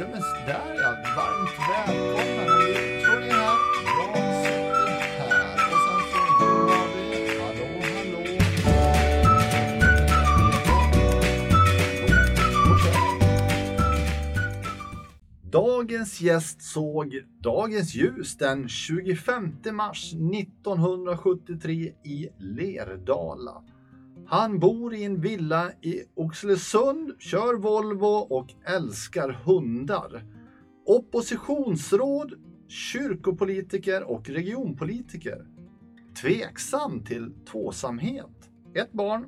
Men där ja, varmt välkommen. Här. Jag sitter här. Och sen så har vi, hallå, hallå. Dagens gäst såg dagens ljus den 25 mars 1973 i Lerdala. Han bor i en villa i Oxelösund, kör Volvo och älskar hundar. Oppositionsråd, kyrkopolitiker och regionpolitiker. Tveksam till tvåsamhet. Ett barn,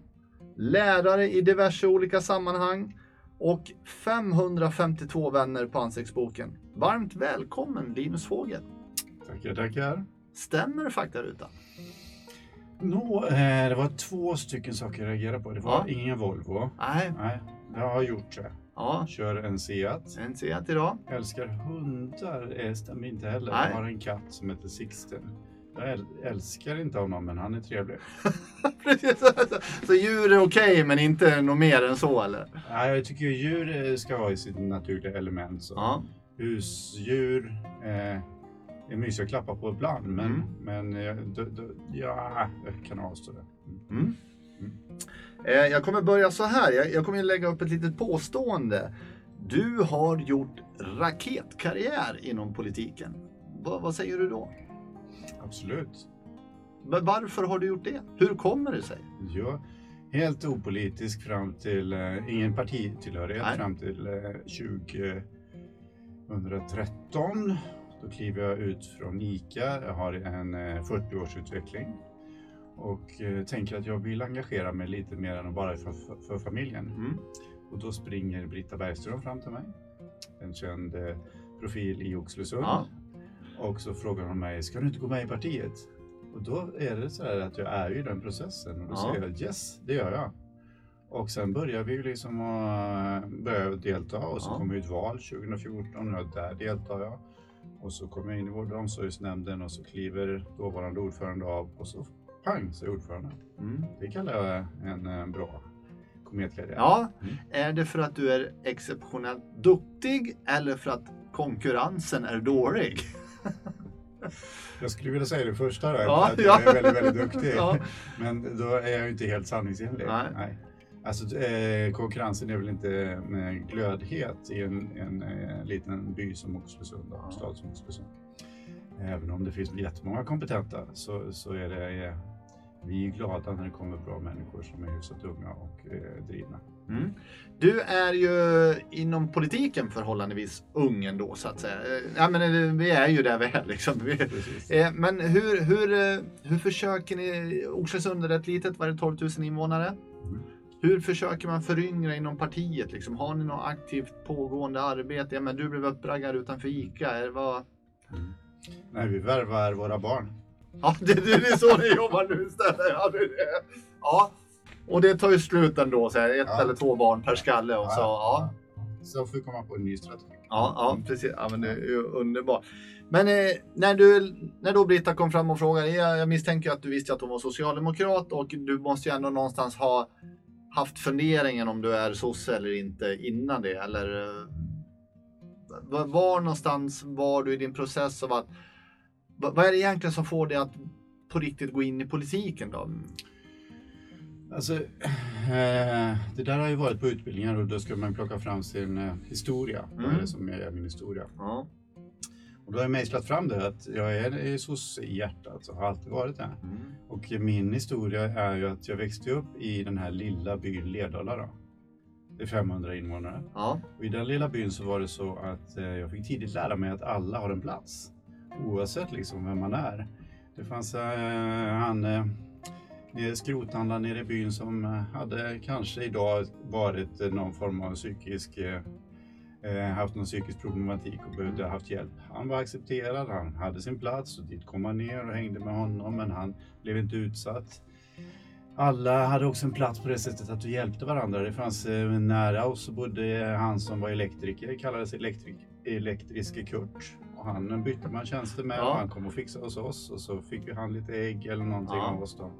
lärare i diverse olika sammanhang och 552 vänner på ansiktsboken. Varmt välkommen Linus Fågel. Tackar, tackar. Stämmer faktarutan? Nå, eh, det var två stycken saker jag reagerade på. Det var Ja. ingen Volvo. Nej. Nej, jag har gjort det. Ja, Kör en Seat. en Seat idag. Älskar hundar. Eh, stämmer inte heller. Nej. Jag har en katt som heter Sixten. Jag äl- älskar inte honom, men han är trevlig. Så djur är okej, men inte något mer än så eller? Nej, jag tycker ju djur eh, ska vara i sitt naturliga element. Så. Ja. Husdjur eh, är mysiga att klappa på ibland, men, Mm. men eh, d- d- ja, jag kan avstå det. Mm. Eh, Jag kommer börja så här. Jag, jag kommer lägga upp ett litet påstående. Du har gjort raketkarriär inom politiken. Va, vad säger du då? Absolut. Va- Varför har du gjort det? Hur kommer det sig? Ja, helt opolitisk fram till, eh, ingen partitillhörighet Nej. fram till eh, 2013. Då kliver jag ut från ICA, jag har en eh, 40-årsutveckling och eh, tänker att jag vill engagera mig lite mer än bara för, för, för familjen. Mm. Och då springer Britta Bergström fram till mig, en känd eh, profil i Oxelösund. Ja. Och så frågar hon mig, ska du inte gå med i partiet? Och då är det så här att jag är i den processen och då Ja. säger jag yes, det gör jag. Och sen börjar vi liksom att börja delta och så Ja. kommer ju ett val 2014 och där deltar jag. Och så kommer jag in i vård och omsorgsnämnden och så kliver dåvarande ordförande av och så pang så är jag ordförande. Mm. Det kallar jag en eh, bra kometkarriär. Ja, Mm. är det för att du är exceptionellt duktig eller för att konkurrensen är dålig? Jag skulle vilja säga det första där, Ja, att jag ja. är väldigt, väldigt duktig. Ja. Men då är jag ju inte helt sanningsenlig. Nej. Alltså, eh, konkurrensen är väl inte med glödhet i en, en, eh, liten by som Oxelösund, och stad som Oxelösund. Även om det finns jättemånga kompetenta så, så är det, eh, vi är glada när det kommer bra människor som är hyfsat unga och eh, drivna. Mm. Du är ju inom politiken förhållandevis ung ändå så att säga. Eh, Ja, men eh, vi är ju där vi är liksom. Precis. men hur, hur, hur försöker ni? Oxelösund är rätt litet, var det 12 000 invånare? Mm. Hur försöker man föryngra inom partiet? Liksom? Har ni något aktivt pågående arbete? Ja, men du blev uppraggad utanför ICA. Är vad... Nej, vi värvar våra barn. Ja, det, det är så ni jobbar nu istället. Ja, det, det. ja. Och det tar ju slut ändå, så här, ett Ja. eller två barn per skalle. Och så, ja. Så får vi komma på en ny strategi. Ja, ja precis. Ja, men det är ju underbart. Men eh, när, du, när då Britta kom fram och frågade, jag, jag misstänker att du visste att hon var socialdemokrat och du måste ju ändå någonstans ha haft funderingen om du är sosse eller inte innan det. Eller eh, var, någonstans var du i din process av att, vad, är det egentligen som får dig att på riktigt gå in i politiken då? Alltså, eh, det där har ju varit på utbildningar och då ska man plocka fram sin eh, historia. Vad är Mm. det som är min historia? Ja. Och då har jag mejslat fram det att jag är, sosse i hjärtat och har alltid varit det. Mm. Och min historia är ju att jag växte upp i den här lilla byn Lerdala då. Det är 500 invånare. Ja. Och i den lilla byn så var det så att eh, jag fick tidigt lära mig att alla har en plats. Oavsett liksom vem man är. Det fanns eh, han eh, skrothandlaren nere i byn som hade kanske idag varit någon form av psykisk eh, haft någon psykisk problematik och behövde haft hjälp. Han var accepterad, han hade sin plats och dit kom man ner och hängde med honom men han blev inte utsatt. Alla hade också en plats på det sättet att vi hjälpte varandra. Det fanns eh, nära oss så bodde han som var elektriker, kallades elektrik, elektriske Kurt. Och han bytte man tjänster med Ja. och han kom och fixade hos oss och så fick vi han lite ägg eller någonting Ja. av oss då.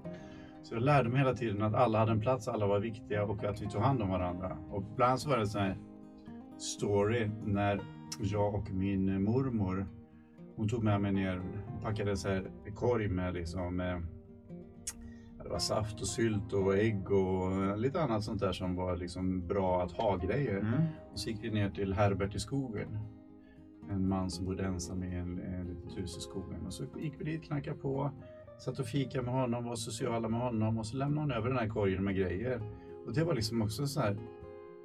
Så jag lärde mig hela tiden att alla hade en plats, alla var viktiga och att vi tog hand om varandra. Och ibland så var det sån här story när jag och min mormor, hon tog med mig ner, packade en så här korg med liksom eh, det var saft och sylt och ägg och lite annat sånt där som var liksom bra att ha grejer. Mm. Och så gick vi ner till Herbert i skogen. En man som bodde ensam i en, en litet hus i skogen. Och så gick vi dit, knackade på, satt och fika med honom, var sociala med honom och så lämnade han över den här korgen med grejer. Och det var liksom också så här,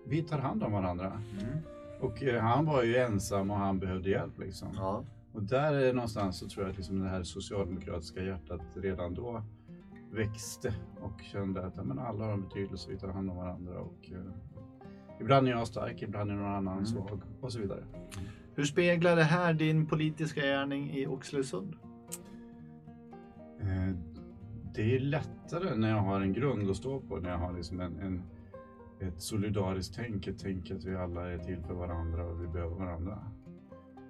vi tar hand om varandra. Mm. Och eh, han var ju ensam och han behövde hjälp liksom. Ja. Och där är någonstans så tror jag att liksom det här socialdemokratiska hjärtat redan då växte och kände att ja, men alla har en betydelse, vi tar hand om varandra. Och, eh, ibland är jag stark, ibland är någon annan Mm. svag och så vidare. Hur speglar det här din politiska gärning i Oxelösund? Eh, det är lättare när jag har en grund att stå på, när jag har liksom en, en, ett solidariskt tänk, ett tänk att vi alla är till för varandra och vi behöver varandra.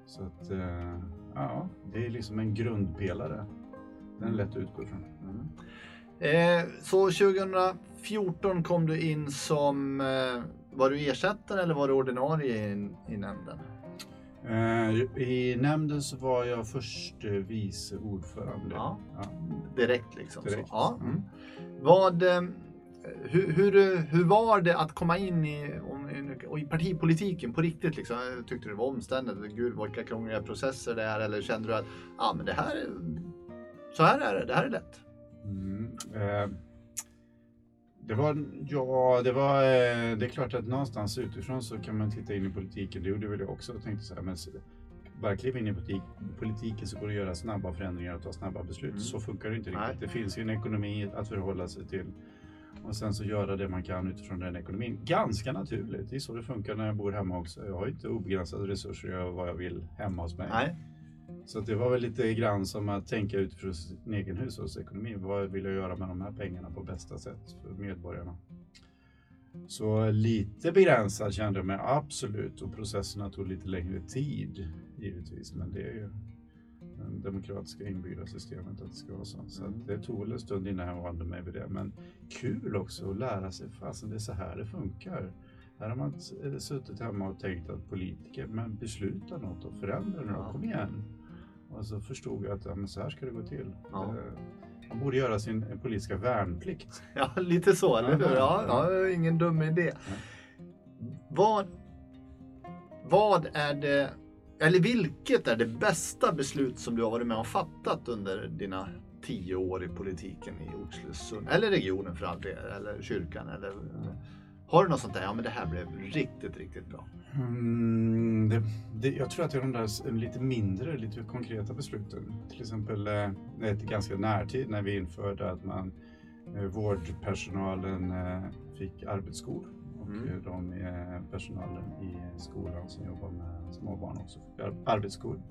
Så att, eh, ja, det är liksom en grundpelare. Den är lätt att utgå ifrån. Eh, så 2014 kom du in som, eh, var du ersättare eller var du ordinarie i, i nämnden? Eh, I nämnden så var jag först eh, vice ordförande. Ja. Ja. Direkt liksom? Direkt. Så. Ja. Mm. Mm. Vad, eh, hur, hur, hur var det att komma in i, i partipolitiken på riktigt? Liksom? Tyckte du det var omständigt? Gud vilka krångliga processer det är? Eller kände du att ah, men det här, är- så här är det, det här är lätt? Mm. Eh, det var, ja, det var, eh, det är klart att någonstans utifrån så kan man titta in i politiken. Det gjorde väl jag också och tänkte så här, men bara kliva in i politik, politiken så går det att göra snabba förändringar och ta snabba beslut. Mm. Så funkar det inte riktigt. Nej. Det finns ju en ekonomi att förhålla sig till och sen så göra det man kan utifrån den ekonomin. Ganska naturligt. Det är så det funkar när jag bor hemma också. Jag har inte obegränsade resurser att göra vad jag vill hemma hos mig. Nej. Så det var väl lite grann som att tänka utifrån sin egen hushållsekonomi. Vad vill jag göra med de här pengarna på bästa sätt för medborgarna? Så lite begränsad kände jag mig absolut och processerna tog lite längre tid givetvis. Men det är ju det demokratiska inbyggda systemet att det ska vara så. Så att det tog väl en stund innan jag vande mig vid det. Men kul också att lära sig, fasen det är så här det funkar. Här har man eh, suttit hemma och tänkt att politiker, men besluta något och förändra nu, Ja. kom igen. Och så förstod jag att ja, men så här ska det gå till. Ja. Det- Man borde göra sin eh, politiska värnplikt. Ja, lite så, eller hur? Ja. ja, ingen dum idé. Vad, vad är det, eller vilket är det bästa beslut som du har varit med och fattat under dina tio år i politiken i Oxelösund? Eller regionen för all del, eller kyrkan? Eller, har du något sånt där? Ja, men det här blev riktigt, riktigt bra. Mm, det, det, jag tror att det är de där lite mindre, lite konkreta besluten. Till exempel eh, ett ganska närtid när vi införde att man, eh, vårdpersonalen eh, fick arbetsskor. Och Mm. eh, de eh, personalen i skolan som jobbar med småbarn också ar- arbetsskor.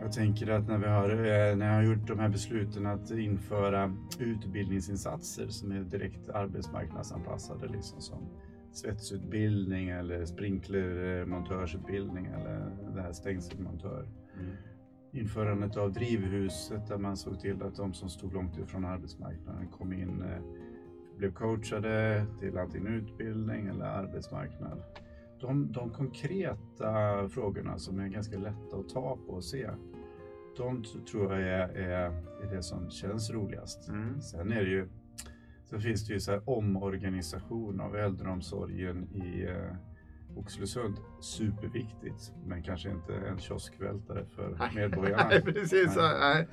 Jag tänker att när vi har, eh, när jag har gjort de här besluten att införa utbildningsinsatser som är direkt arbetsmarknadsanpassade, liksom som svetsutbildning eller sprinklermontörsutbildning eller det här stängselmontör. Införandet av drivhuset där man såg till att de som stod långt ifrån arbetsmarknaden kom in, eh, blev coachade till antingen utbildning eller arbetsmarknad. De, de konkreta frågorna som är ganska lätta att ta på och se, de tror jag är, är, är det som känns roligast. Mm. Sen är det ju, så finns det ju så här omorganisation av äldreomsorgen i eh, Oxelösund. Superviktigt, men kanske inte en kioskvältare för medborgarna. Nej, precis. Nej.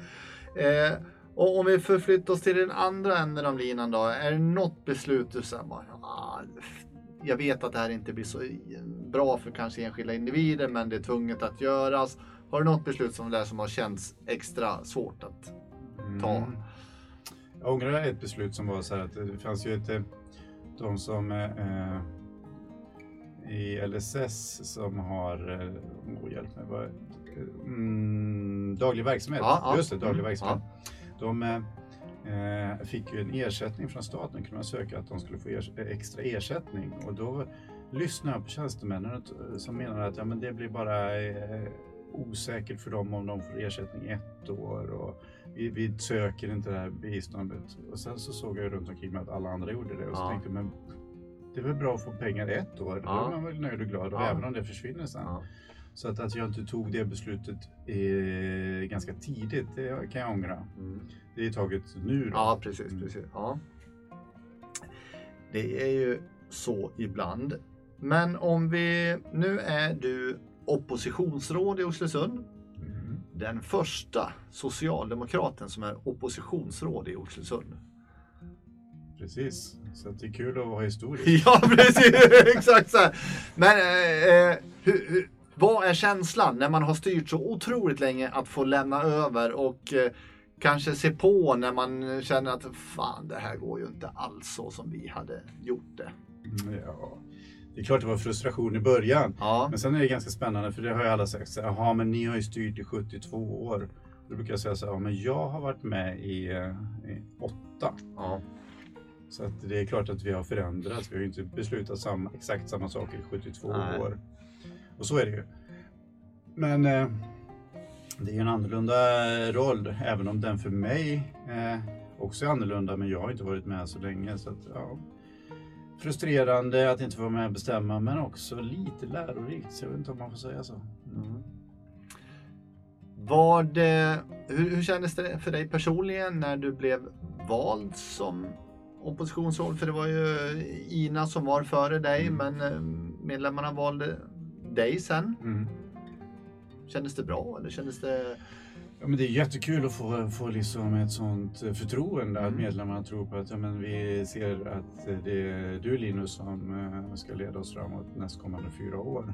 Nej. Eh, och om vi förflyttar oss till den andra änden av linan då. Är det något beslut du säger ah, jag vet att det här inte blir så bra för kanske enskilda individer, men det är tvunget att göras. Har du något beslut som det där som har känts extra svårt att ta? Mm. Jag ångrar ett beslut som var så här att det fanns ju ett, eh, de som eh, i LSS som har, eh, oh, hjälp mig, vad, mm, daglig verksamhet. Ja, ja. Just det, daglig Mm, verksamhet. De eh, fick ju en ersättning från staten, kunde man söka att de skulle få extra ersättning och då lyssnade jag på tjänstemännen som menade att ja, men det blir bara eh, osäkert för dem om de får ersättning ett år och vi, vi söker inte det här biståndet. Och sen så såg jag runt omkring mig att alla andra gjorde det och så Ja. tänkte jag, men det är väl bra att få pengar ett år. Ja. Då är man väl nöjd och glad, och Ja. även om det försvinner sen. Ja. Så att, att jag inte tog det beslutet eh, ganska tidigt, det kan jag ångra. Mm. Det är taget nu då. Ja, precis. Mm. precis. Ja. Det är ju så ibland. Men om vi... Nu är du oppositionsråd i Oxelösund. Mm. Den första socialdemokraten som är oppositionsråd i Oxelösund. Precis, så det är kul att vara historisk. Ja, precis. Exakt så här. Men eh, eh, hur, hur, vad är känslan när man har styrt så otroligt länge att få lämna över och eh, kanske se på när man känner att fan, det här går ju inte alls så som vi hade gjort det. Mm, Ja. Det är klart det var frustration i början. Ja, Men sen är det ganska spännande för det har ju alla sagt. så Jaha, men ni har ju styrt i 72 år. Då brukar jag säga så här, ja, men jag har varit med i, eh, i åtta. ja, Så att det är klart att vi har förändrats. Vi har ju inte beslutat samma, exakt samma saker i 72 Nej. år. Och så är det ju. Men eh, det är en annorlunda roll, även om den för mig eh, också är annorlunda. Men jag har inte varit med så länge. Så att, ja, frustrerande att inte få vara med och bestämma, men också lite lärorikt. Så jag vet inte om man får säga så. Mm. Vad, eh, hur, hur kändes det för dig personligen när du blev vald som oppositionsråd? För det var ju Ina som var före dig, Mm. men eh, medlemmarna valde dig sen. Mm. Kändes det bra eller kändes det... Ja, men det är jättekul att få, få liksom ett sånt eh, förtroende, att Mm. medlemmarna tror på att ja, men vi ser att eh, det är du Linus som eh, ska leda oss framåt nästkommande fyra år.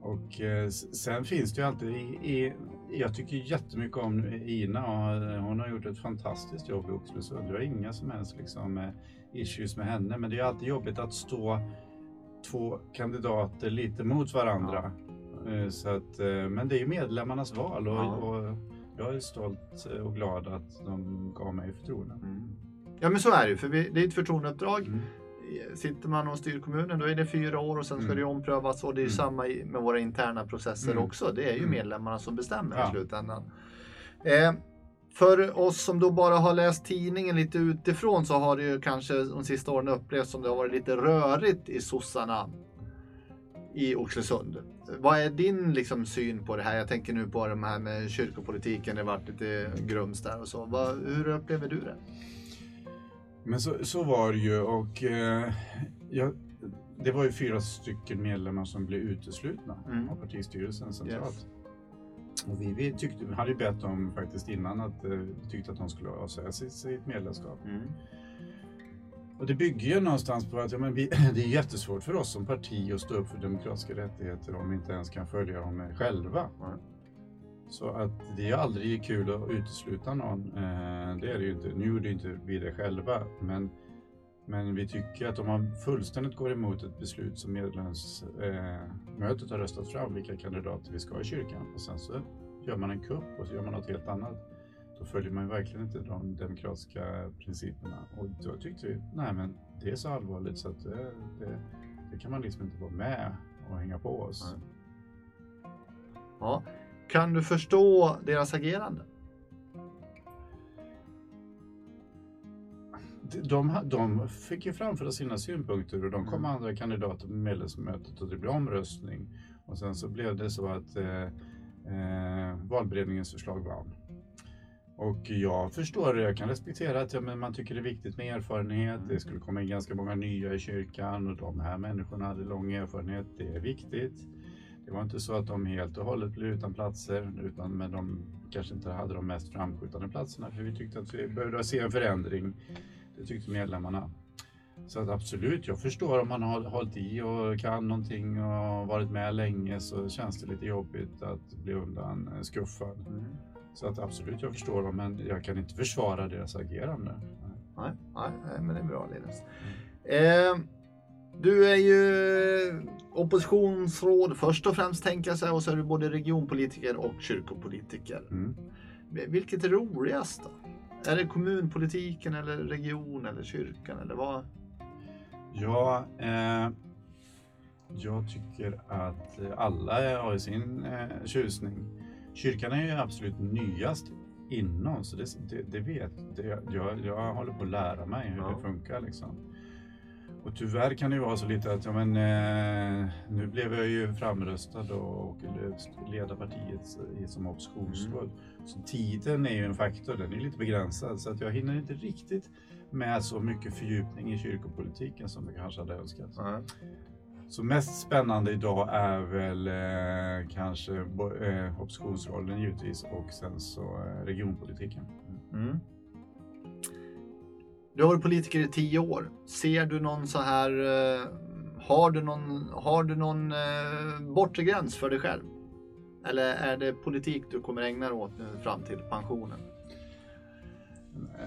Och eh, sen finns det ju alltid, i, i, jag tycker jättemycket om Ina och hon har gjort ett fantastiskt jobb i Oxelösund. Jag har inga som helst liksom, eh, issues med henne, men det är alltid jobbigt att stå två kandidater lite mot varandra. Eh, Så att, eh, men det är ju medlemmarnas val och, Ja. och jag är stolt och glad att de gav mig förtroende. Ja men så är det ju, för vi, det är ett förtroendeuppdrag. Mm. Sitter man och styr kommunen då är det fyra år och sen ska Mm. det omprövas och det är Mm. samma i- med våra interna processer Mm. också. Det är ju Mm. medlemmarna som bestämmer i Ja. slutändan. Eh, för oss som då bara har läst tidningen lite utifrån så har det ju kanske de sista åren upplevts som det har varit lite rörigt i sossarna i Oxelösund. Vad är din liksom, syn på det här? Jag tänker nu på de här med kyrkopolitiken, det varit lite grums där och så. Vad, hur upplever du det? Men så, så var det ju och eh, jag, det var ju fyra stycken medlemmar som blev uteslutna Mm. av partistyrelsen centralt. Yes. Och vi, vi, tyckte, vi hade ju bett dem faktiskt innan att eh, vi tyckte att de skulle avsäga sig sitt medlemskap. Och det bygger ju någonstans på att ja, men vi, det är jättesvårt för oss som parti att stå upp för demokratiska rättigheter om vi inte ens kan följa dem själva. Nej. Så att det är aldrig kul att utesluta någon. Eh, det är det ju inte. Nu gjorde inte vi det själva, men, men vi tycker att om man fullständigt går emot ett beslut som medlemsmötet eh, har röstat fram, vilka kandidater vi ska ha i kyrkan, och sen så gör man en kupp och så gör man något helt annat då följer man ju verkligen inte de demokratiska principerna. Och då tyckte vi, nej men det är så allvarligt så att det, det, det kan man liksom inte vara med och hänga på oss. Nej. Ja. Kan du förstå deras agerande? De, de, fick ju framföra sina synpunkter och de kom Mm. andra kandidater på medlemsmötet och det blev omröstning. Och sen så blev det så att eh, eh, valberedningens förslag vann. Och jag förstår det, jag kan respektera att ja, men man tycker det är viktigt med erfarenhet. Det skulle komma in ganska många nya i kyrkan och de här människorna hade lång erfarenhet. Det är viktigt. Det var inte så att de helt och hållet blev utan platser, utan men de kanske inte hade de mest framskjutande platserna. För vi tyckte att vi behövde se en förändring. Det tyckte medlemmarna. Så att absolut, jag förstår om man har hållit i och kan någonting och varit med länge så känns det lite jobbigt att bli undan eh, skuffad. Så att absolut, jag förstår dem, men jag kan inte försvara deras agerande. Nej, nej, nej, men det är bra Linus. Eh, du är ju oppositionsråd först och främst tänker jag säga och så är du både regionpolitiker och kyrkopolitiker. Mm. Vilket är roligast då? Är det kommunpolitiken eller region eller kyrkan eller vad? Ja, eh, jag tycker att alla har sin eh, tjusning. Kyrkan är ju absolut nyast inom, så det, det, det vet det, jag. Jag håller på att lära mig hur Ja. det funkar liksom. Och tyvärr kan det ju vara så lite att, ja men eh, nu blev jag ju framröstad och leda partiet som oppositionsråd. Mm. Så tiden är ju en faktor, den är lite begränsad så att jag hinner inte riktigt med så mycket fördjupning i kyrkopolitiken som jag kanske hade önskat. Mm. Så mest spännande idag är väl eh, kanske eh, oppositionsrollen givetvis och sen så eh, regionpolitiken. Mm. Du har varit politiker i tio år. Ser du någon så här, eh, har du någon, har du någon eh, bortre gräns för dig själv? Eller är det politik du kommer ägna dig åt nu fram till pensionen?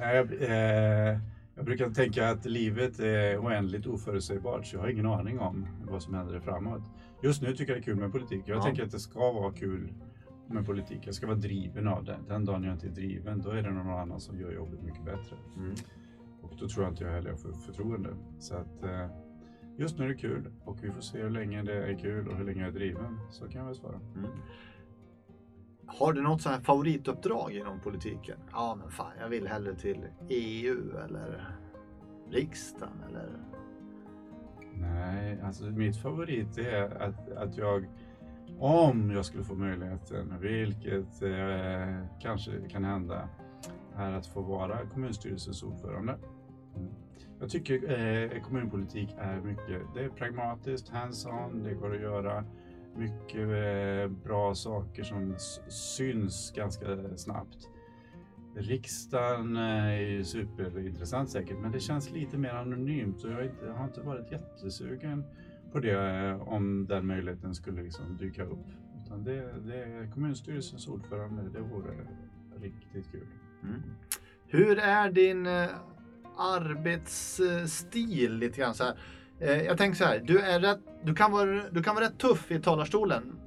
Jag, eh, jag brukar tänka att livet är oändligt oförutsägbart så jag har ingen aning om vad som händer framåt. Just nu tycker jag det är kul med politik. Jag ja. tänker att det ska vara kul med politik. Jag ska vara driven av det. Den dagen jag inte är driven, då är det någon annan som gör jobbet mycket bättre. Mm. Då tror jag inte jag heller får förtroende. Så att eh, just nu är det kul och vi får se hur länge det är kul och hur länge jag är driven. Så kan jag väl svara. Mm. Har du något sånt här favorituppdrag inom politiken? Ja, men fan, jag vill hellre till EU eller riksdagen eller? Nej, alltså mitt favorit är att, att jag, om jag skulle få möjligheten, vilket eh, kanske kan hända, är att få vara kommunstyrelsens ordförande. Jag tycker eh, kommunpolitik är mycket, det är pragmatiskt, hands-on, det går att göra mycket eh, bra saker som syns ganska snabbt. Riksdagen eh, är ju superintressant säkert, men det känns lite mer anonymt och jag, inte, jag har inte varit jättesugen på det eh, om den möjligheten skulle liksom dyka upp. Utan det, det är kommunstyrelsens ordförande, det vore riktigt kul. Mm. Hur är din eh, arbetsstil lite grann så här? Eh, jag tänker så här, du, är rätt, du, kan vara, du kan vara rätt tuff i talarstolen.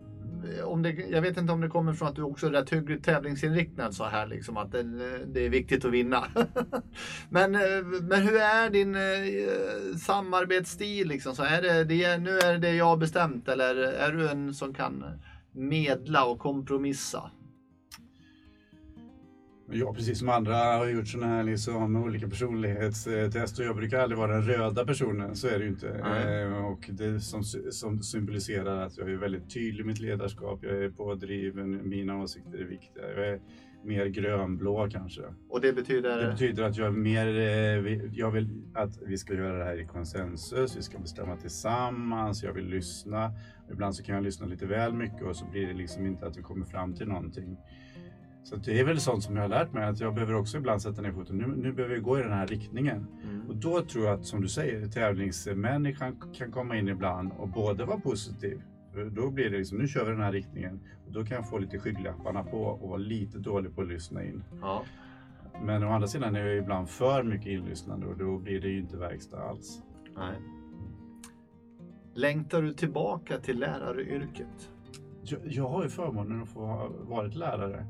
Eh, om det, jag vet inte om det kommer från att du också är rätt hyggligt tävlingsinriktad så här liksom att det, eh, det är viktigt att vinna. men, men hur är din eh, samarbetsstil liksom? Så är det, det, nu är det det jag har bestämt eller är du en som kan medla och kompromissa? Jag precis som andra har gjort sådana här liksom olika personlighetstest och jag brukar aldrig vara den röda personen, så är det ju inte. Mm. och det som, som symboliserar att jag är väldigt tydlig i mitt ledarskap, jag är pådriven, mina åsikter är viktiga. Jag är mer grönblå kanske. Och det betyder? Det betyder att jag är mer, eh, jag vill att vi ska göra det här i konsensus, vi ska bestämma tillsammans, jag vill lyssna. Ibland så kan jag lyssna lite väl mycket och så blir det liksom inte att vi kommer fram till någonting. Så det är väl sånt som jag har lärt mig att jag behöver också ibland sätta ner foten. Nu, nu behöver vi gå i den här riktningen. Mm. Och då tror jag att som du säger, tävlingsmänniskan kan komma in ibland och både vara positiv. Då blir det liksom, nu kör vi den här riktningen. Och då kan jag få lite skygglapparna på och vara lite dålig på att lyssna in. Ja. Men å andra sidan är jag ibland för mycket inlyssnande och då blir det ju inte verkstad alls. Nej. Längtar du tillbaka till läraryrket? Jag, jag har ju förmånen att få ha varit lärare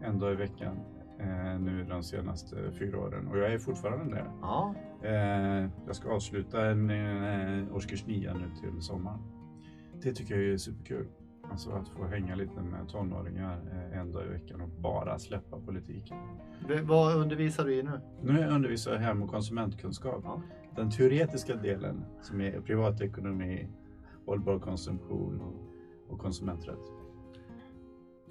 en dag i veckan eh, nu de senaste fyra åren och jag är fortfarande det. Ja. Eh, jag ska avsluta en eh, årskurs 9 nu till sommaren. Det tycker jag är superkul. Alltså att få hänga lite med tonåringar eh, en dag i veckan och bara släppa politiken. Vad undervisar du i nu? Nu undervisar jag hem och konsumentkunskap. Ja. Den teoretiska delen som är privatekonomi, hållbar konsumtion och, och konsumenträtt.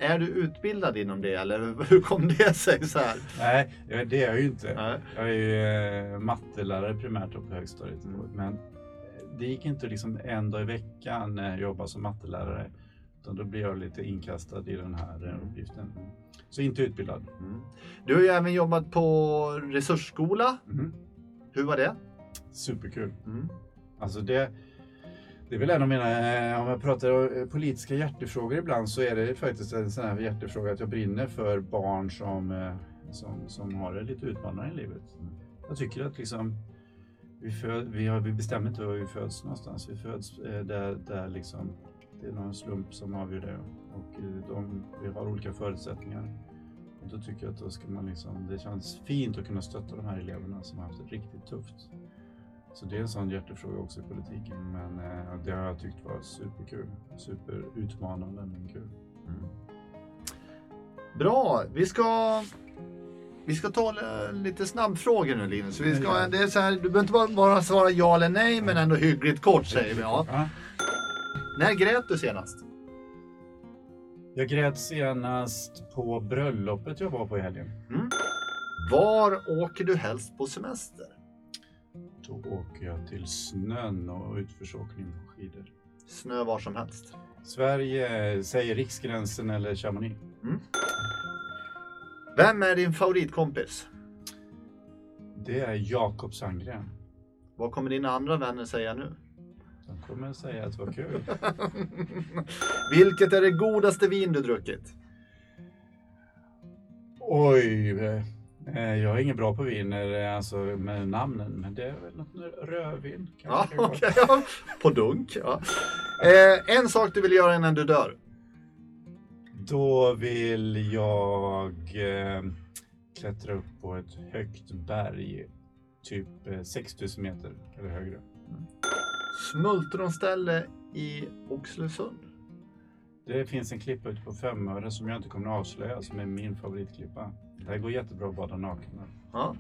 Är du utbildad inom det eller hur kom det sig så här? Nej, det är jag ju inte. Nej. Jag är ju eh, mattelärare primärt på högstadiet. Mm. Men det gick inte liksom en dag i veckan eh, jobba som mattelärare. Utan då blev jag lite inkastad i den här eh, mm. uppgiften. Så inte utbildad. Mm. Du har ju även jobbat på resursskola. Mm. Hur var det? Superkul. Mm. Alltså det det är väl en av mina, eh, om jag pratar om politiska hjärtefrågor ibland så är det faktiskt en sån här hjärtefråga att jag brinner för barn som, eh, som, som har det lite utmanande i livet. Jag tycker att liksom, vi, föd, vi, har, vi bestämmer inte var vi föds någonstans. Vi föds eh, där, där liksom, det är någon slump som avgör det och eh, de, vi har olika förutsättningar. Och då tycker jag att då ska man liksom, det känns fint att kunna stötta de här eleverna som har haft det riktigt tufft. Så det är en sån hjärtefråga också i politiken. Men eh, det har jag tyckt var superkul. Superutmanande men kul. Mm. Bra, vi ska Vi ska ta lite snabbfrågor nu Linus. Vi ska, det är så här, du behöver inte bara, bara svara ja eller nej, men ändå hyggligt kort säger vi. Ja. Ja. När grät du senast? Jag grät senast på bröllopet jag var på i helgen. Var åker du helst på semester? Då åker jag till snön och utförsåkning på skidor. Snö var som helst. Sverige, säger Riksgränsen eller Chamonix? Vem är din favoritkompis? Det är Jakob Sandgren. Vad kommer dina andra vänner säga nu? De kommer säga att det var kul. Vilket är det godaste vin du druckit? Oj, jag är ingen bra på viner eh, alltså med namnen, men det är väl något rödvin. Ja, okej. ja. På dunk. Ja. Eh, en sak du vill göra innan du dör? Då vill jag eh, klättra upp på ett högt berg, typ eh, 6000 meter eller högre. Smultronställe i Oxelösund. Det finns en klippa ute på Femöre som jag inte kommer att avslöja som är min favoritklippa. Det går jättebra att bada naken. Ja.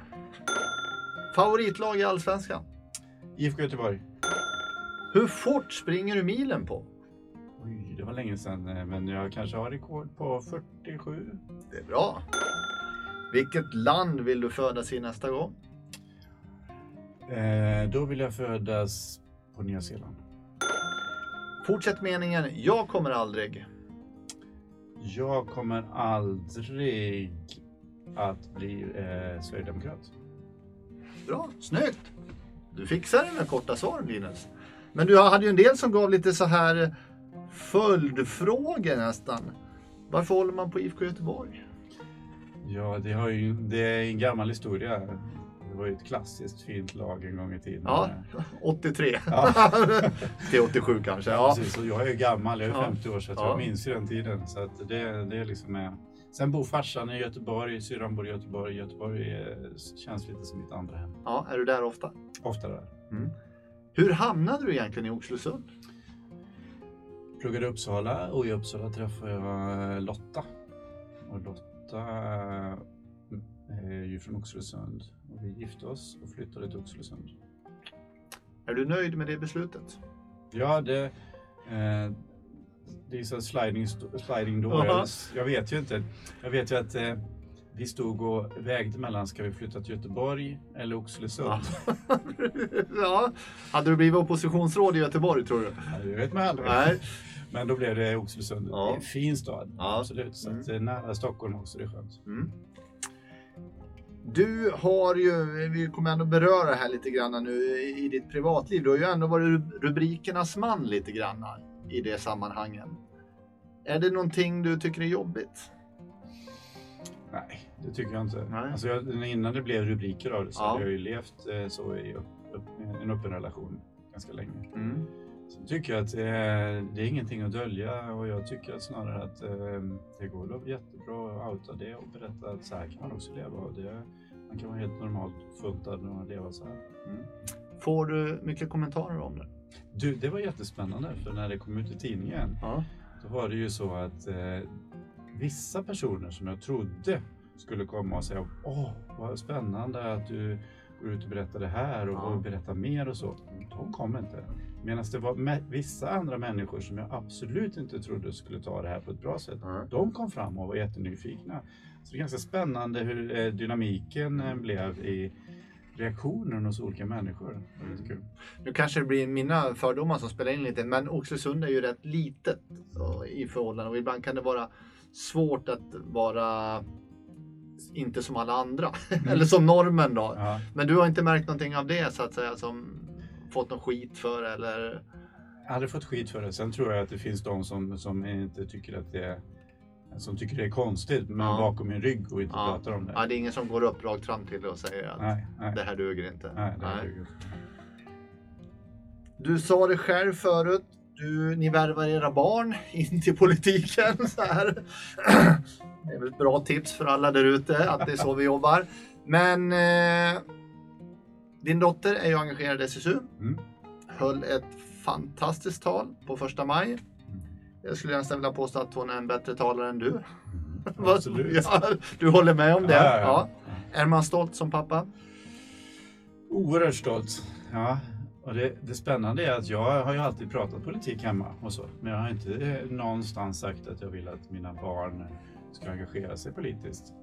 Favoritlag i Allsvenskan? IFK Göteborg. Hur fort springer du milen på? Oj, det var länge sedan, eh, men jag kanske har rekord på 47. Det är bra. Vilket land vill du födas i nästa gång? Eh, då vill jag födas på Nya Zeeland. Fortsätt meningen. Jag kommer aldrig. Jag kommer aldrig att bli eh, sverigedemokrat. Bra, snyggt. Du fixar det med korta svar Linus. Men du hade ju en del som gav lite så här följdfrågor nästan. Varför håller man på IFK Göteborg? Ja, det, har ju, det är en gammal historia. Det var ju ett klassiskt fint lag en gång i tiden. Ja, 83. Ja. Till 87 kanske. Ja, precis. Och jag är ju gammal, jag är Ja. 50 år så Ja. jag minns ju den tiden. Så det, det är liksom med. Sen bor farsan i Göteborg, syrran bor i Göteborg. Göteborg känns lite som mitt andra hem. ja, är du där ofta? Ofta där. Hur hamnade du egentligen i Oxelösund? Pluggade i Uppsala och i Uppsala träffade jag Lotta. Och Lotta är ju från Oxelösund. Och vi gifte oss och flyttade till Oxelösund. Är du nöjd med det beslutet? Ja, det, eh, det är så sliding, sliding door. Aha. Jag vet ju inte. Jag vet ju att eh, vi stod och vägde mellan, ska vi flytta till Göteborg eller Oxelösund? Ja. ja. Hade du blivit oppositionsråd i Göteborg tror du? Ja, det vet man aldrig. Nej. Men då blev det Oxelösund. Ja. Det är en fin stad, Ja. absolut. Så att, eh, nära Stockholm också, det är skönt. Mm. Du har ju, vi kommer ändå beröra det här lite grann nu i ditt privatliv. Du har ju ändå varit rubrikernas man lite grann i det sammanhangen. Är det någonting du tycker är jobbigt? Nej, det tycker jag inte. Nej. Alltså jag, innan det blev rubriker av det så Ja. hade jag ju levt eh, så i upp, upp, en öppen relation ganska länge. Mm. Sen tycker jag att eh, det är ingenting att dölja och jag tycker att snarare att eh, det går att jättebra att outa det och berätta att så här kan man också leva och det, man kan vara helt normalt funtad och leva så här. Får du mycket kommentarer om det? Du, det var jättespännande för när det kom ut i tidningen Ja. då var det ju så att eh, vissa personer som jag trodde skulle komma och säga Åh, vad spännande att du går ut och berättar det här och, Ja. och berättar mer och så. De kom inte. Medan det var vissa andra människor som jag absolut inte trodde skulle ta det här på ett bra sätt. Ja. De kom fram och var jättenyfikna. Så det är ganska spännande hur eh, dynamiken eh, blev i reaktionen hos olika människor. Kul. Nu kanske det blir mina fördomar som spelar in lite, men Oxelösund är ju rätt litet i förhållande och ibland kan det vara svårt att vara inte som alla andra, eller som normen då. Ja. Men du har inte märkt någonting av det så att säga som fått någon skit för eller? Jag hade fått skit för det. Sen tror jag att det finns de som, som inte tycker att det är som tycker det är konstigt men Ja. bakom min rygg och inte Ja. pratar om det. Ja, det är ingen som går upp rakt fram till dig och säger att Nej, nej. det här duger inte. nej, det Nej. ju- Du sa det själv förut. Du, ni värvar era barn in till politiken. Så här. Det är väl ett bra tips för alla där ute att det är så vi jobbar. Men eh, din dotter är ju engagerad i SSU. Mm. Höll ett fantastiskt tal på första maj. Jag skulle nästan vilja påstå att hon är en bättre talare än du. Absolut. Ja, du håller med om det? Ja, ja, Ja. Är man stolt som pappa? Oerhört stolt. Ja, och det, det spännande är att jag har ju alltid pratat politik hemma och så. Men jag har inte eh, någonstans sagt att jag vill att mina barn ska engagera sig politiskt.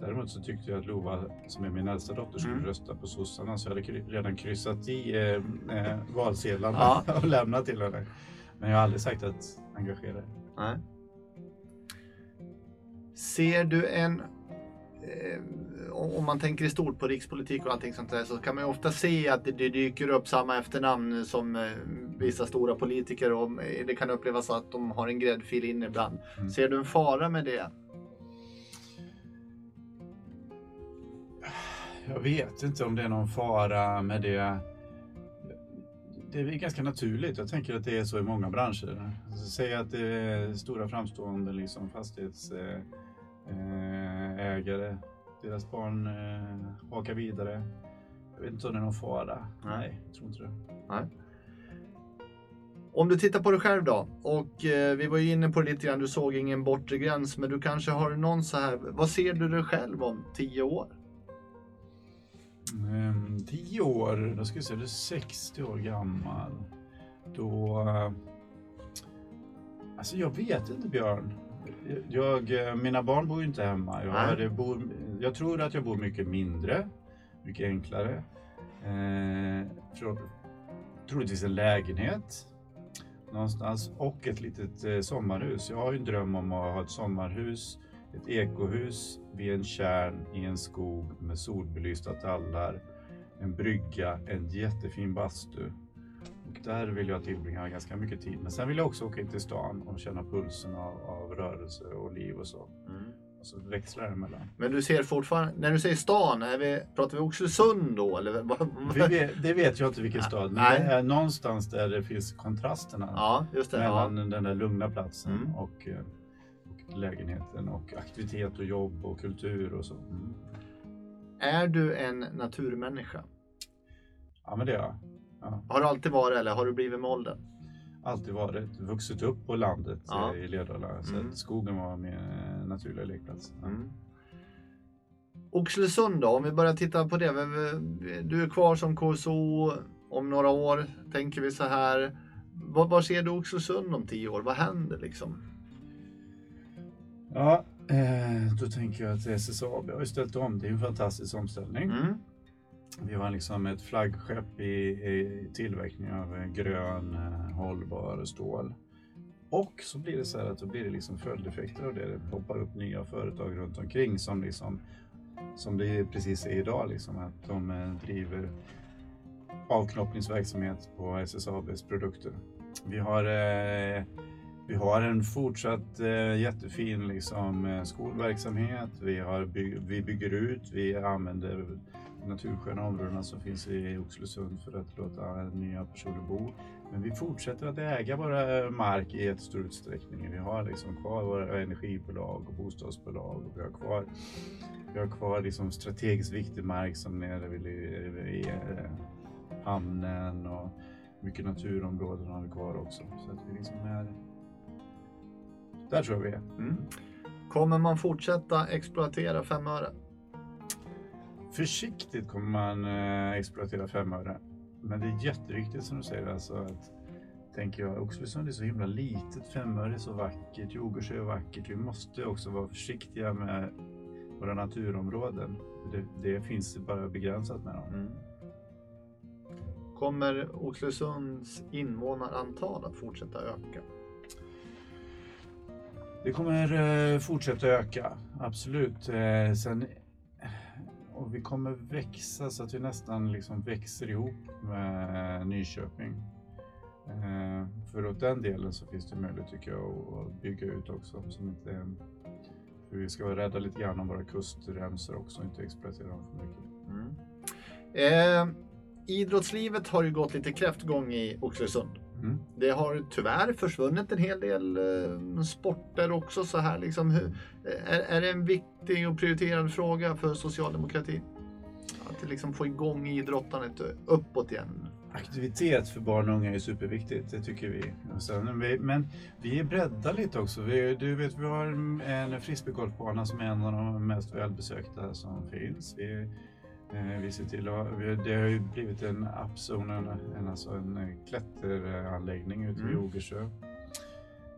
Däremot så tyckte jag att Lova, som är min äldsta dotter, skulle Mm. rösta på sossarna så jag hade redan kryssat i eh, eh, valsedlarna Ja. och lämnat till henne. Men jag har aldrig sagt att engagera dig. Nej. Ser du en... Eh, om man tänker i stort på rikspolitik och allting sånt där så kan man ju ofta se att det, det dyker upp samma efternamn som eh, vissa stora politiker och eh, det kan upplevas att de har en gräddfil in ibland. Mm. Ser du en fara med det? Jag vet inte om det är någon fara med det. Det är ganska naturligt. Jag tänker att det är så i många branscher. Alltså, säg att det är stora framstående liksom, fastighetsägare. Eh, ägare. deras barn eh, hakar vidare. Jag vet inte om det är någon fara. Nej. Nej, jag tror inte det. Om du tittar på dig själv då och eh, vi var ju inne på det lite grann, du såg ingen bortre gräns men du kanske har någon så här, vad ser du dig själv om tio år? Ehm, tio år, då ska vi se, du är 60 år gammal. Då... eh, Alltså jag vet inte Björn. Jag, eh, mina barn bor ju inte hemma. Jag, det bor, jag tror att jag bor mycket mindre, mycket enklare. Eh, tror, troligtvis en lägenhet någonstans och ett litet eh, sommarhus. Jag har ju en dröm om att ha ett sommarhus, ett ekohus vid en tjärn i en skog med solbelysta tallar, en brygga, en jättefin bastu. Och där vill jag tillbringa ganska mycket tid. Men sen vill jag också åka in till stan och känna pulsen av, av rörelse och liv och så. Och så växlar det emellan. Men du ser fortfarande, när du säger stan, är vi, pratar vi Oxelösund då eller? vet, det vet jag inte vilken stad, men Nej. det är någonstans där det finns kontrasterna. Ja, mellan den där lugna platsen Mm. och, eh, och lägenheten och aktivitet och jobb och kultur och så. Mm. Är du en naturmänniska? Ja men det har jag. Ja. Har du alltid varit eller har du blivit med åldern? Alltid varit, vuxit upp på landet Ja. eh, i Lerdala. Så Mm. skogen var min eh, naturliga lekplats. Ja. Mm. Oxelösund då, om vi börjar titta på det. Du är kvar som KSO om några år, tänker vi så här. Var ser du Oxelösund om tio år? Vad händer liksom? Ja, eh, då tänker jag att SSAB har ju ställt om. Det är en fantastisk omställning. Mm. Vi har liksom ett flaggskepp i, i tillverkning av eh, grön eh, hållbar stål. Och så blir det så här att då blir det liksom följdeffekter av det. Det poppar upp nya företag runt omkring som liksom som det precis är idag liksom att de driver avknoppningsverksamhet på SSABs produkter. Vi har eh, vi har en fortsatt eh, jättefin liksom, eh, skolverksamhet. Vi, har by- vi bygger ut. Vi använder natursköna områdena som finns i Oxelösund för att låta nya personer bo. Men vi fortsätter att äga våra mark i jättestor utsträckning. Vi har liksom kvar våra energibolag och bostadsbolag och vi har kvar, vi har kvar liksom strategiskt viktig mark som nere vid, vid eh, hamnen och mycket naturområden har vi kvar också. Så att vi liksom är där tror jag vi är. Mm. Kommer man fortsätta exploatera femöre? Försiktigt kommer man eh, exploatera femöre. Men det är jätteviktigt som du säger alltså att tänker jag, Oxelösund är så himla litet, femöre är så vackert, Djurgårdsjö är vackert. Vi måste också vara försiktiga med våra naturområden. Det, det finns bara begränsat med dem. Mm. Kommer Oxelösunds invånarantal att fortsätta öka? Det kommer eh, fortsätta öka, absolut. Eh, sen, och vi kommer växa så att vi nästan liksom växer ihop med Nyköping. Eh, för åt den delen så finns det möjlighet tycker jag att- att bygga ut också. Som inte, för vi ska vara rädda lite grann om våra kustremsor också och inte exploatera dem för mycket. Mm. Eh, idrottslivet har ju gått lite kräftgång i Oxelösund. Mm. Det har tyvärr försvunnit en hel del eh, sporter också. Så här, liksom, hur, är, är det en viktig och prioriterad fråga för socialdemokratin? Att liksom få igång idrottandet uppåt igen. Aktivitet för barn och unga är superviktigt, det tycker vi. Sen, men vi är bredda lite också. Vi, du vet, vi har en frisbeegolfbana som är en av de mest välbesökta som finns. Vi, eh, vi ser till att, det har ju blivit en appzon, en, alltså en eh, klätteranläggning ute vid Mm. Ogersjö.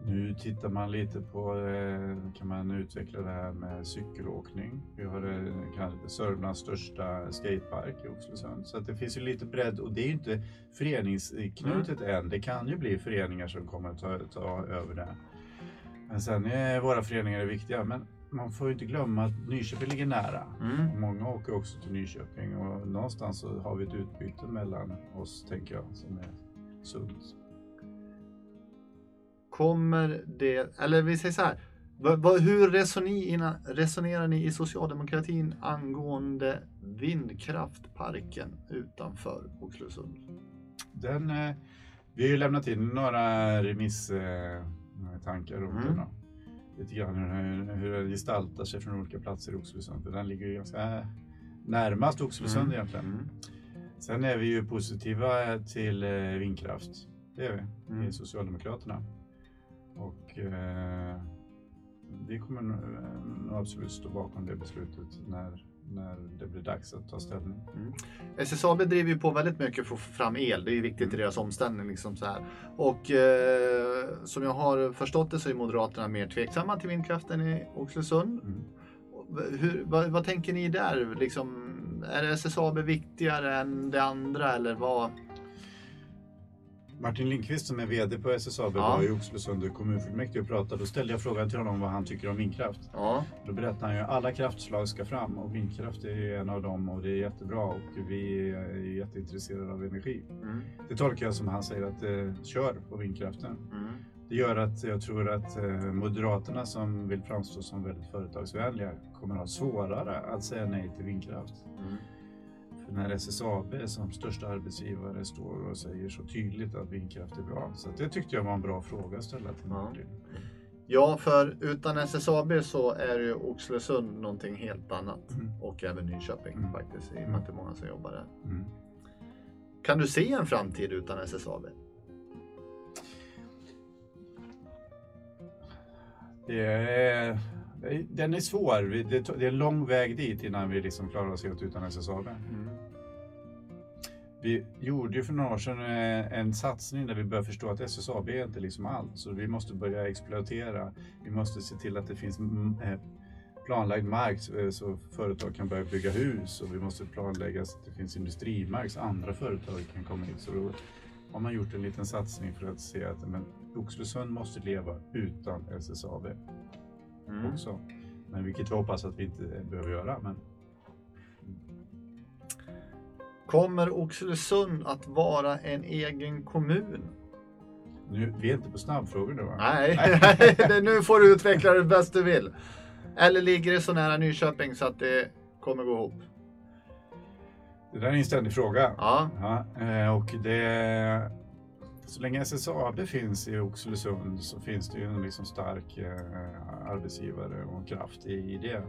Nu tittar man lite på, eh, kan man utveckla det här med cykelåkning. Vi har eh, kanske Sörmlands största skatepark i Oxelösund. Så att det finns ju lite bredd och det är ju inte föreningsknutet än. Det kan ju bli föreningar som kommer att ta, ta över det. Men sen är våra föreningar viktiga. Men man får ju inte glömma att Nyköping ligger nära. Mm. Många åker också till Nyköping och någonstans så har vi ett utbyte mellan oss, tänker jag, som är sunt. Kommer det, eller vi säger så här. Hur resonerar, ni i socialdemokratin angående vindkraftparken utanför Oxelösund? Den, eh, vi har ju lämnat in några remisstankar runt Mm. den. Lite grann hur, hur den gestaltar sig från olika platser i Oxelösund. Den ligger ju ganska närmast Oxelösund Mm. egentligen. Mm. Sen är vi ju positiva till eh, vindkraft. Det är vi Mm. i Socialdemokraterna. Och eh, vi kommer eh, nog absolut stå bakom det beslutet när, när det blir dags att ta ställning. SSAB driver ju på väldigt mycket för att få fram el. Det är ju viktigt i Mm. deras omställning. Liksom så här. Och eh, som jag har förstått det så är Moderaterna mer tveksamma till vindkraften i Oxelösund. Mm. Hur, vad, vad tänker ni där? Liksom, är SSAB viktigare än det andra eller vad? Martin Lindqvist som är VD på SSAB Ja. var i Oxelösund kommunfullmäktige och pratade. Då ställde jag frågan till honom vad han tycker om vindkraft. Ja. Då berättade han ju att alla kraftslag ska fram och vindkraft är en av dem och det är jättebra och vi är jätteintresserade av energi. Mm. Det tolkar jag som han säger att eh, kör på vindkraften. Mm. Det gör att jag tror att eh, Moderaterna som vill framstå som väldigt företagsvänliga kommer att ha svårare att säga nej till vindkraft. Mm. När SSAB som största arbetsgivare står och säger så tydligt att vindkraft är bra. Så det tyckte jag var en bra fråga att ställa till. Martin. Ja, för utan SSAB så är ju Oxelösund någonting helt annat. Mm. Och även Nyköping Mm. faktiskt, i och med att det är många som jobbar där. Mm. Kan du se en framtid utan SSAB? Det är, den är svår. Det är en lång väg dit innan vi liksom klarar oss helt utan SSAB. Vi gjorde ju för några år sedan eh, en satsning där vi började förstå att SSAB är inte liksom allt. Så vi måste börja exploatera. Vi måste se till att det finns mm, eh, planlagd mark så- eh, så företag kan börja bygga hus och vi måste planlägga så att det finns industrimark så andra företag kan komma hit. Så då har man gjort en liten satsning för att se att men, Oxelösund måste leva utan SSAB Mm. också. Men vilket vi hoppas att vi inte behöver göra. Men Kommer Oxelösund att vara en egen kommun? nu, vi är inte på snabbfrågor nu va? Nej, nu får du utveckla det bäst du vill. Eller ligger det så nära Nyköping så att det kommer gå ihop? Det där är en ständig fråga. Ja. Ja, eh, och det, så länge SSAB finns i Oxelösund så finns det ju en liksom stark eh, arbetsgivare och kraft i, det.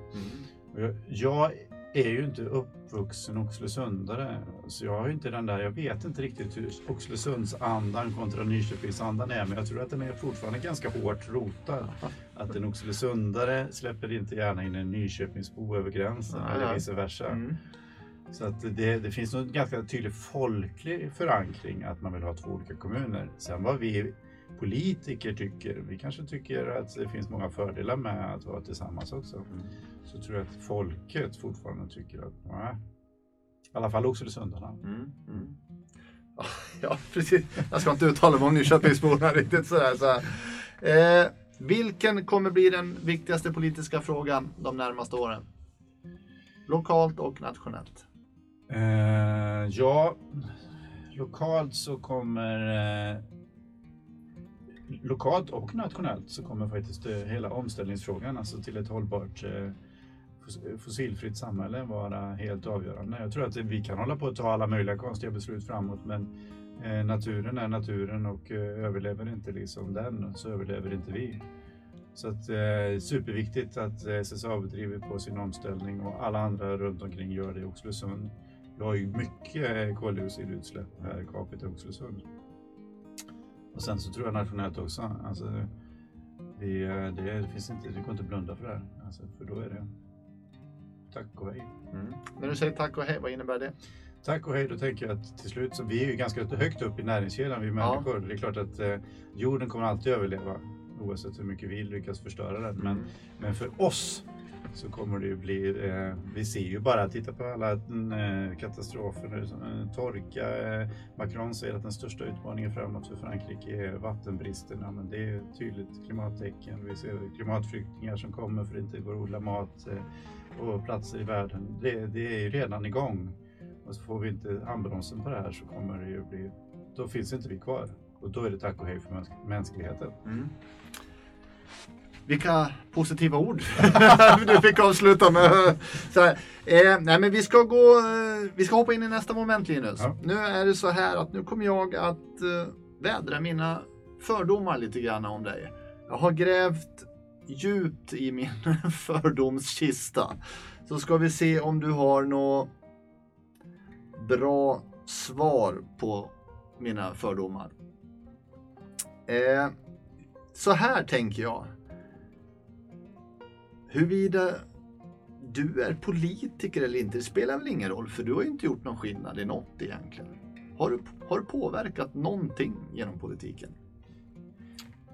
Jag, jag är ju inte uppvuxen Oxelösundare så jag har ju inte den där, jag vet inte riktigt hur Oxelösundsandan kontra Nyköpingsandan är men jag tror att den är fortfarande ganska hårt rotad. Att en Oxelösundare släpper inte gärna in en Nyköpingsbo över gränsen Nej, eller vice versa. Mm. Så att det, det finns en ganska tydlig folklig förankring att man vill ha två olika kommuner. Sen vad vi politiker tycker, vi kanske tycker att det finns många fördelar med att vara tillsammans också. Så tror jag att folket fortfarande tycker att, nej, i alla fall Oxelösundarna. Mm. Mm. Ja, precis. Jag ska inte uttala mig om Nyköpingsborna riktigt sådär. Så. Eh, vilken kommer bli den viktigaste politiska frågan de närmaste åren? Lokalt och nationellt. Eh, ja, lokalt så kommer eh, lokalt och nationellt så kommer faktiskt eh, hela omställningsfrågan, alltså till ett hållbart eh, eh, fossilfritt samhälle vara helt avgörande. Jag tror att vi kan hålla på att ta alla möjliga konstiga beslut framåt men naturen är naturen och överlever inte liksom den så överlever inte vi. Så att, eh, superviktigt att SSAB driver på sin omställning och alla andra runt omkring gör det i Oxelösund. Vi har ju mycket koldioxidutsläpp per capita i Oxelösund. Och sen så tror jag nationellt också. Alltså, det, det, finns inte, det går inte att blunda för det här. Alltså, för då är det tack och hej. Mm. När du säger tack och hej, vad innebär det? Tack och hej, då tänker jag att till slut så vi är ju ganska högt upp i näringskedjan vi människor. Det är klart att eh, jorden kommer alltid överleva oavsett hur mycket vi lyckas förstöra den. Men, men för oss så kommer det ju bli, eh, vi ser ju bara, titta på alla mm, eh, katastrofer, eh, torka. Eh, Macron säger att den största utmaningen framåt för Frankrike är vattenbristen. Men det är ett tydligt klimattecken. Vi ser klimatflyktingar som kommer för att det inte går att odla mat eh, på platser i världen. Det, det är ju redan igång. Och så får vi inte handbromsen på det här så kommer det ju bli, då finns inte vi kvar. Och då är det tack och hej för mäns mänskligheten. Mm. Vilka positiva ord du fick avsluta med. Eh, nej men vi ska gå, eh, vi ska hoppa in i nästa moment Linus. Ja. Nu är det så här att nu kommer jag att eh, vädra mina fördomar lite grann om dig. Jag har grävt djupt i min fördomskista. Så ska vi se om du har något bra svar på mina fördomar. Eh, så här tänker jag. Huruvida du är politiker eller inte, det spelar väl ingen roll för du har ju inte gjort någon skillnad i något egentligen. Har du, har du påverkat någonting genom politiken?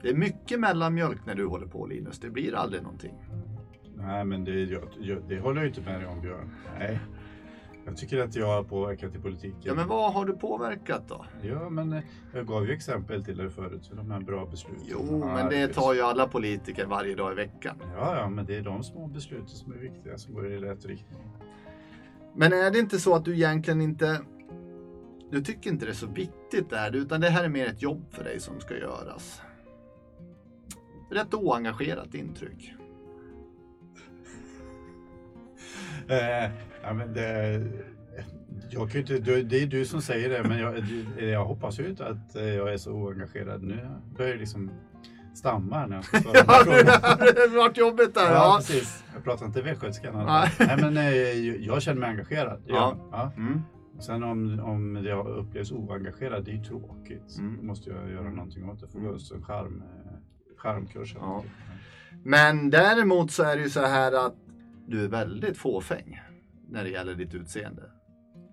Det är mycket mellanmjölk när du håller på Linus, det blir aldrig någonting. Nej, men det, jag, jag, det håller jag inte med dig om Björn. Nej. Jag tycker att jag har påverkat i politiken. Ja men vad har du påverkat då? Ja, men eh, jag gav ju exempel till er förut för de här bra besluten. Jo, men det tar ju alla politiker varje dag i veckan. Ja, ja, men det är de små besluten som är viktiga som går i rätt riktning. Men är det inte så att du egentligen inte... Du tycker inte det är så viktigt det här, utan det här är mer ett jobb för dig som ska göras. Rätt oengagerat intryck. Ja, men det, jag kan inte, det är du som säger det, men jag, jag hoppas ju inte att eh, jag är så oengagerad. Nu börjar jag liksom stamma när jag ska svara Ja, det vart jobbigt där. Ja, Ja. precis. Jag pratar inte västgötska. Nej. Nej, men eh, jag känner mig engagerad. Ja. Ja. Mm. Sen om, om jag upplevs oengagerad, det är ju tråkigt. Mm. Då måste jag göra någonting åt det. Får gå en charm, eh, charmkurs. Ja. Men däremot så är det ju så här att du är väldigt fåfäng när det gäller ditt utseende.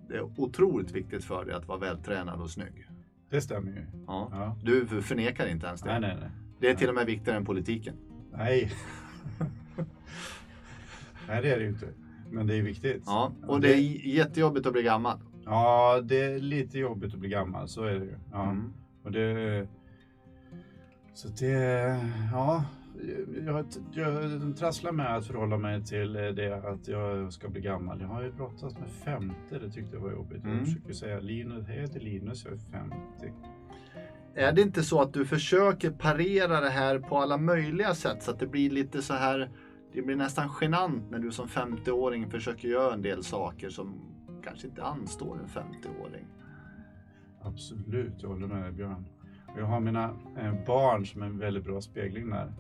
Det är otroligt viktigt för dig att vara vältränad och snygg. Det stämmer ju. Ja. Ja. Du förnekar inte ens det. Nej, nej, nej. Det är till och med viktigare än politiken. Nej. nej, det är det ju inte. Men det är viktigt. Ja, och det är jättejobbigt att bli gammal. Ja, det är lite jobbigt att bli gammal, så är det ju. Ja. Mm. Och det... Så det... Ja. Jag, jag trasslar med att förhålla mig till det att jag ska bli gammal. Jag har ju brottats med 50, det tyckte jag var jobbigt. Mm. Jag försöker säga Linus, jag heter Linus, jag är 50. Är det inte så att du försöker parera det här på alla möjliga sätt så att det blir lite så här, det blir nästan genant när du som 50-åring försöker göra en del saker som kanske inte anstår en 50-åring. Absolut, jag håller med dig Björn. Jag har mina eh, barn som en väldigt bra spegling där.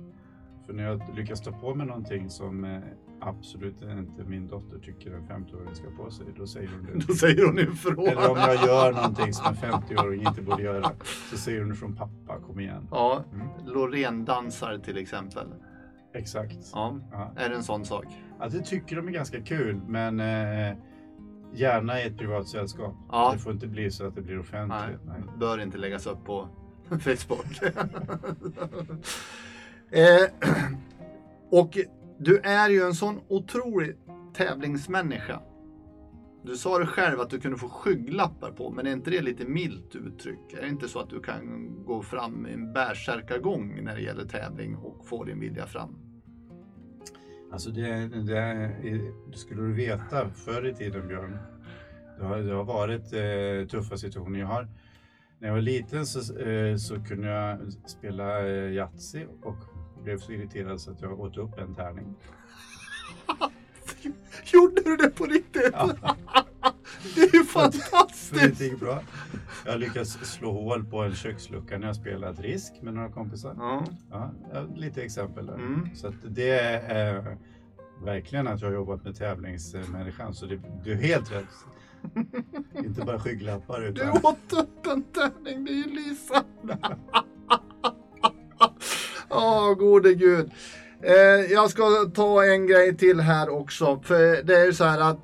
För när jag lyckas ta på mig någonting som eh, absolut inte min dotter tycker en 50-åring ska på sig, då säger hon det. Då säger hon ifrån. Eller om jag gör någonting som en 50-åring inte borde göra, så säger hon från pappa, kom igen. Ja, Mm. Loreen-dansar till exempel. Exakt. Ja, Ja. är det en sån sak? Ja, det tycker de är ganska kul, men eh, gärna i ett privat sällskap. Ja. Det får inte bli så att det blir Nej, offentligt. Nej. bör inte läggas upp på Facebook. eh, och du är ju en sån otrolig tävlingsmänniska. Du sa det själv att du kunde få skygglappar på, men är inte det lite milt uttryck? Är det inte så att du kan gå fram i en bärsärkagång när det gäller tävling och få din vilja fram? Alltså det, det, det skulle du veta förr i tiden Björn. Det har, det har varit eh, tuffa situationer. Jag har, när jag var liten så, eh, så kunde jag spela eh, Yatzy och blev så irriterad så att jag åt upp en tärning. Gjorde du det på riktigt? Ja. Det är ju För det fantastiskt! gick bra. Jag har lyckats slå hål på en kökslucka när jag spelat risk med några kompisar. Ja. Ja, lite exempel där. Mm. Så det är verkligen att jag har jobbat med tävlingsmänniskan. Så det, du är helt rätt. Inte bara skygglappar Du utan... åt upp en tärning, det är ju lysande. Åh, gode gud. Eh, jag ska ta en grej till här också. För det är ju så här att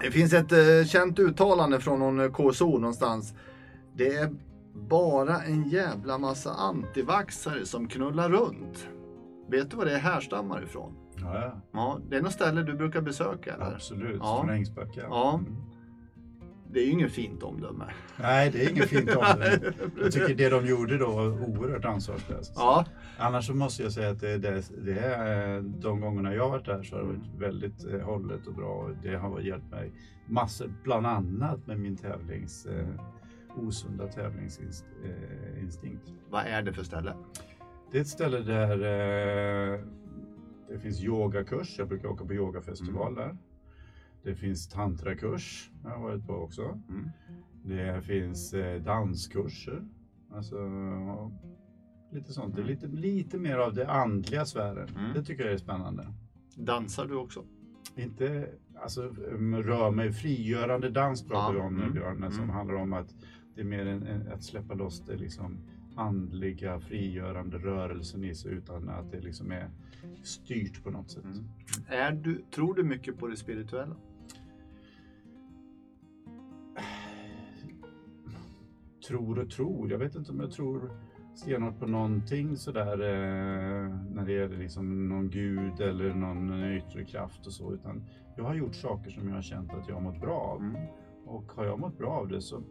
det finns ett eh, känt uttalande från någon eh, KSO någonstans. Det är bara en jävla massa antivaxare som knullar runt. Vet du vad det härstammar ifrån? Ja, ja. Ja, det är något ställe du brukar besöka eller? absolut. Ja. Från Ängsbacka. Ja. Mm. Det är ju inget fint omdöme. Nej, det är inget fint om det. Jag tycker det de gjorde då var oerhört ansvarslöst. Ja, Annars så måste jag säga att det, det, det är de gångerna jag har varit där så har det varit väldigt eh, hållet och bra. Det har hjälpt mig massor, bland annat med min tävlings, eh, osunda tävlingsinstinkt. vad är det för ställe? Det är ett ställe där eh, det finns yogakurs. Jag brukar åka på yogafestival där. Det finns tantrakurs. Jag har varit på också. Mm. Det finns eh, danskurser. Alltså, lite sånt. Det är lite, lite mer av det andliga sfären. Mm. Det tycker jag är spännande. Dansar du också? Inte, alltså rör mig, frigörande dans pratar Ja, vi om nu mm, Björn, som mm. handlar om att det är mer en, en, att släppa loss det liksom andliga, frigörande rörelsen i sig utan att det liksom är styrt på något sätt. Mm. Är du, tror du mycket på det spirituella? Tror och tror. Jag vet inte om jag tror stenhårt på någonting sådär eh, när det gäller liksom någon gud eller någon yttre kraft och så. Utan jag har gjort saker som jag har känt att jag har mått bra av. Mm. Och har jag mått bra av det så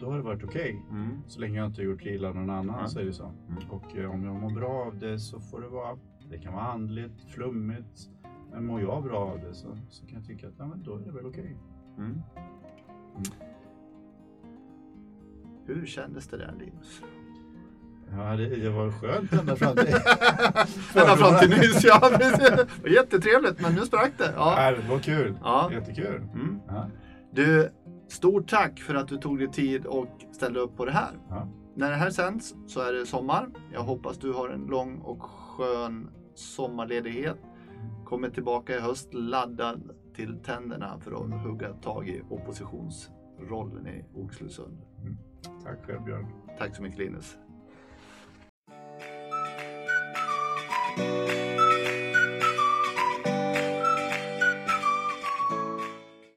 då har det varit okej. Mm. Så länge jag inte har gjort illa någon annan Ja. så är det så. Mm. Och eh, om jag mår bra av det så får det vara, det kan vara andligt, flummigt. Men mår jag bra av det så, så kan jag tycka att ja, men då är det väl okej. Mm. Hur kändes det där Linus? Ja, det, det var skönt ända fram till... Ända fram till nyss, ja. Det var jättetrevligt men nu sprack det. Ja. Ja, det var kul. Ja. Jättekul. Mm. Ja. Du, stort tack för att du tog dig tid och ställde upp på det här. Ja. När det här sänds så är det sommar. Jag hoppas du har en lång och skön sommarledighet. Kommer tillbaka i höst laddad till tänderna för att hugga tag i oppositionsrollen i Oxelösund. Tack själv Björn. Tack så mycket Linus.